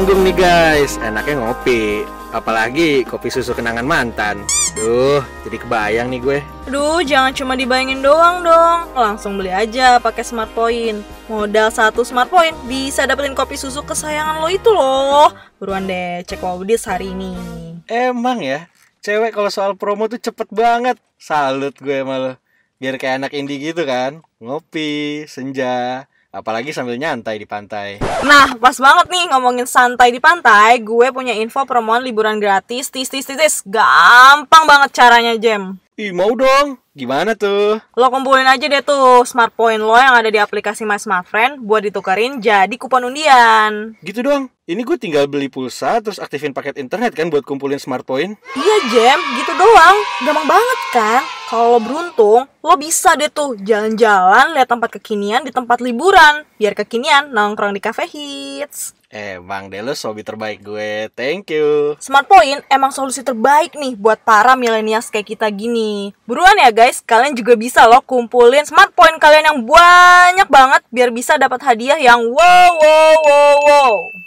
nanggung nih guys, enaknya ngopi. Apalagi kopi susu kenangan mantan. Duh, jadi kebayang nih gue. Aduh, jangan cuma dibayangin doang dong. Langsung beli aja pakai Smart Point. Modal satu Smart Point bisa dapetin kopi susu kesayangan lo itu loh. Buruan deh cek Wawudis hari ini. Emang ya, cewek kalau soal promo tuh cepet banget. Salut gue malah. Biar kayak anak indie gitu kan. Ngopi, senja, apalagi sambil nyantai di pantai. Nah, pas banget nih ngomongin santai di pantai, gue punya info promoan liburan gratis, tis tis tis tis. Gampang banget caranya, Jem. Ih, mau dong. Gimana tuh? Lo kumpulin aja deh tuh smart point lo yang ada di aplikasi My Smart Friend buat ditukerin jadi kupon undian. Gitu doang. Ini gue tinggal beli pulsa terus aktifin paket internet kan buat kumpulin smart point. Iya Jem, gitu doang. Gampang banget kan? Kalau lo beruntung, lo bisa deh tuh jalan-jalan lihat tempat kekinian di tempat liburan. Biar kekinian nongkrong di cafe hits. Eh, Bang Delo sobi terbaik gue. Thank you. Smart Point emang solusi terbaik nih buat para milenials kayak kita gini. Buruan ya guys, kalian juga bisa loh kumpulin Smart Point kalian yang banyak banget biar bisa dapat hadiah yang wow wow wow wow.